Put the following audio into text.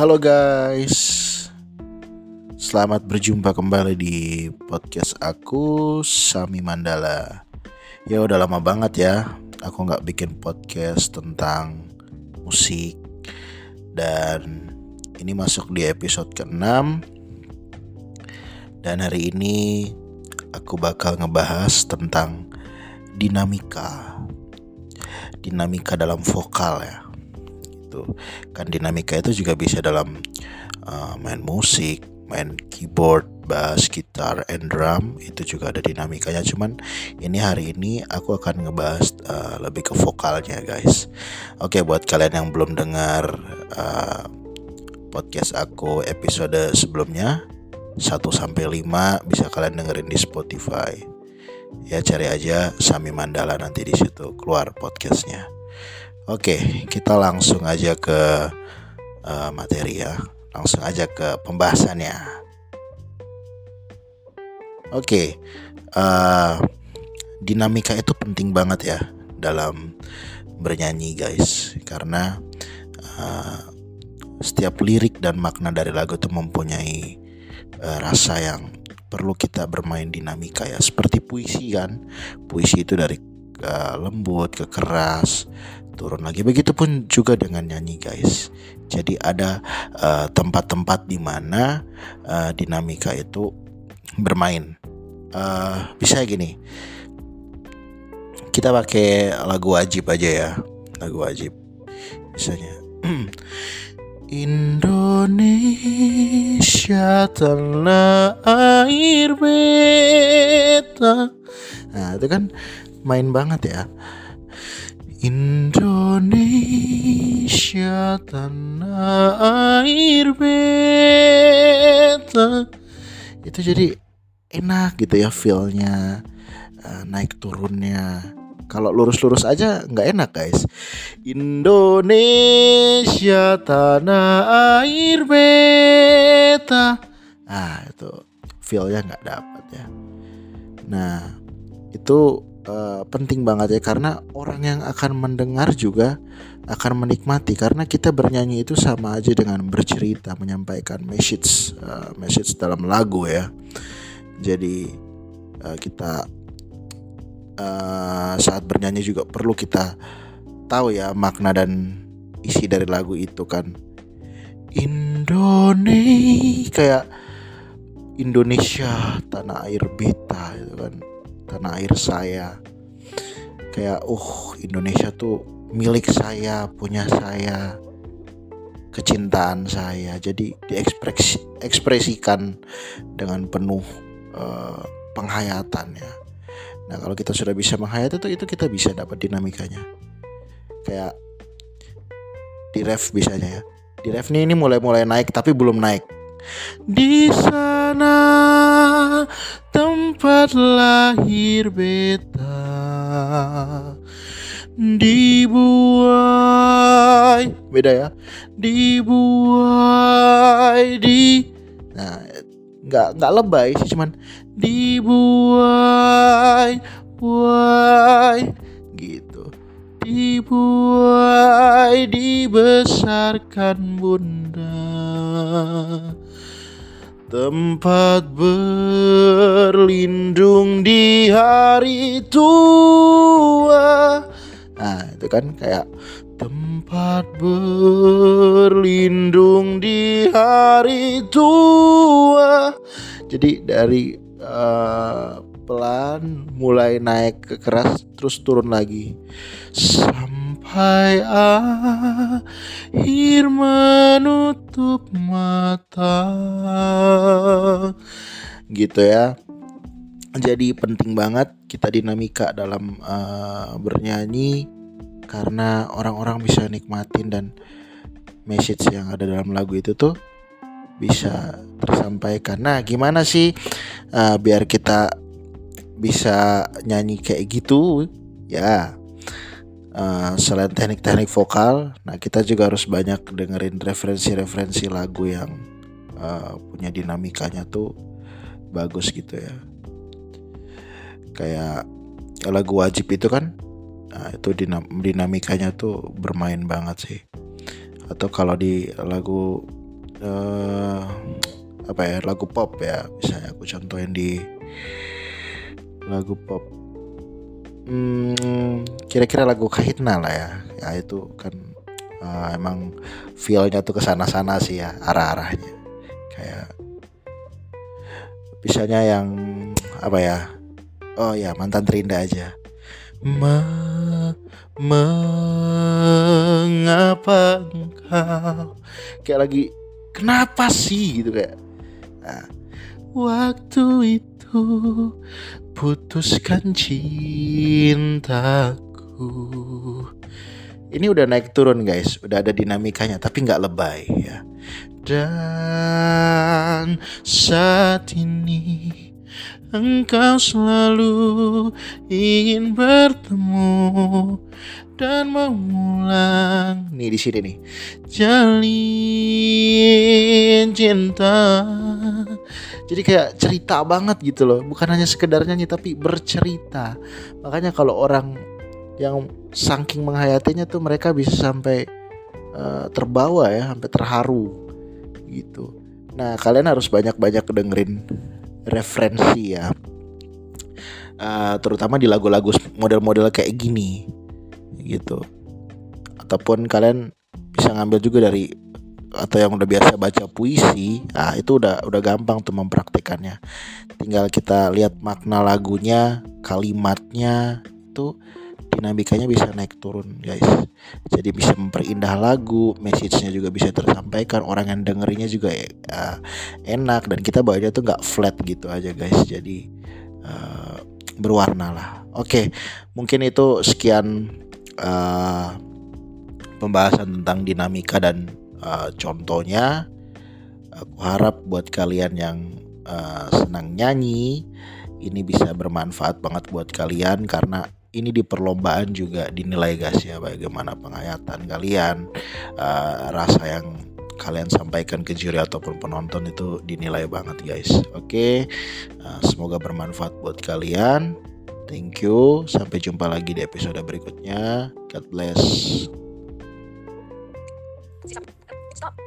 Halo guys, selamat berjumpa kembali di podcast aku Sami Mandala. Ya udah lama banget ya, aku nggak bikin podcast tentang musik. Dan ini masuk di episode ke-6 dan hari ini aku bakal ngebahas tentang dinamika. Dinamika dalam vokal ya gitu. Kan dinamika itu juga bisa dalam uh, main musik main keyboard bass gitar and drum itu juga ada dinamikanya. Cuman ini hari ini aku akan ngebahas uh, lebih ke vokalnya guys. Oke buat kalian yang belum dengar uh, podcast aku episode sebelumnya 1 sampai 5 bisa kalian dengerin di Spotify. Ya cari aja Sami Mandala nanti di situ keluar podcastnya Oke, kita langsung aja ke uh, materi ya. Langsung aja ke pembahasannya. Oke, uh, dinamika itu penting banget ya dalam bernyanyi guys, karena uh, setiap lirik dan makna dari lagu itu mempunyai uh, rasa yang perlu kita bermain dinamika ya. Seperti puisi kan, puisi itu dari lembut ke keras turun lagi. Begitupun juga dengan nyanyi, guys. Jadi ada eh, tempat-tempat uh, di mana uh, dinamika itu bermain. Uh, bisa gini. Kita pakai lagu wajib aja ya. Lagu wajib. Misalnya Indonesia tanah air beta. Nah, itu kan main banget ya Indonesia tanah air beta. Itu jadi enak gitu ya feelnya uh, naik turunnya. Kalau lurus-lurus aja nggak enak guys. Indonesia tanah air beta. Ah itu feelnya nggak dapat ya. Nah itu uh, penting banget ya karena orang yang akan mendengar juga akan menikmati karena kita bernyanyi itu sama aja dengan bercerita menyampaikan message uh, message dalam lagu ya. Jadi uh, kita uh, saat bernyanyi juga perlu kita tahu ya makna dan isi dari lagu itu kan. Indonesia kayak Indonesia tanah air beta itu kan tanah air saya. Kayak uh Indonesia tuh milik saya punya saya kecintaan saya. Jadi diekspresi ekspresikan dengan penuh uh, penghayatan ya. Nah kalau kita sudah bisa menghayat itu itu kita bisa dapat dinamikanya. Kayak di ref bisanya ya. Di ref ini mulai mulai naik tapi belum naik. Di sana tempat lahir beta dibuai. Beda ya. Dibuai di nah nggak nggak lebay sih cuman dibuai buai gitu. Dibuai dibesarkan bunda Tempat berlindung di hari tua. Nah itu kan kayak Tempat berlindung di hari tua. Jadi dari mulai naik ke keras terus turun lagi. Sampai akhir menutup mata. Gitu ya. Jadi penting banget kita dinamika dalam uh, bernyanyi karena orang-orang bisa nikmatin dan message yang ada dalam lagu itu tuh bisa tersampaikan. Nah, gimana sih uh, biar kita bisa nyanyi kayak gitu ya. Uh, selain teknik-teknik vokal nah kita juga harus banyak dengerin referensi-referensi lagu yang uh, punya dinamikanya tuh bagus gitu ya. Kayak lagu wajib itu kan nah, itu dinam dinamikanya tuh bermain banget sih. Atau kalau di lagu uh, apa ya lagu pop ya misalnya aku contohin di lagu pop. Hmm, kira-kira lagu Kahitna lah ya. Ya itu kan uh, emang feelnya tuh ke sana-sana sih ya arah-arahnya. Kayak misalnya yang apa ya oh ya mantan terindah aja. Ma mengapa engkau? Kayak lagi kenapa sih? Gitu kayak. Nah, waktu itu putuskan cintaku. Ini udah naik turun guys. Udah ada dinamikanya tapi nggak lebay ya. Dan saat ini Engkau selalu ingin bertemu dan mengulang. Nih di sini nih. Jalin cinta. Jadi kayak cerita banget gitu loh. Bukan hanya sekedar nyanyi tapi bercerita. Makanya kalau orang yang saking menghayatinya tuh mereka bisa sampai uh, terbawa ya sampai terharu gitu. Nah kalian harus banyak-banyak dengerin referensi ya. Uh, terutama di lagu-lagu model-model kayak gini gitu. Ataupun kalian bisa ngambil juga dari atau yang udah biasa baca puisi ah itu udah udah gampang tuh mempraktikannya. Tinggal kita lihat makna lagunya kalimatnya itu dinamikanya bisa naik turun guys. Jadi bisa memperindah lagu message-nya juga bisa tersampaikan orang yang dengerinnya juga uh, enak dan kita bawanya tuh nggak flat gitu aja guys. Jadi uh, berwarna lah. Oke mungkin itu sekian uh, pembahasan tentang dinamika dan uh, contohnya aku harap buat kalian yang uh, senang nyanyi ini bisa bermanfaat banget buat kalian karena ini di perlombaan juga dinilai guys ya bagaimana penghayatan kalian. Uh, rasa yang kalian sampaikan ke juri ataupun penonton itu dinilai banget guys. Oke? Okay? uh, semoga bermanfaat buat kalian thank you. Sampai jumpa lagi di episode berikutnya. God bless. Stop.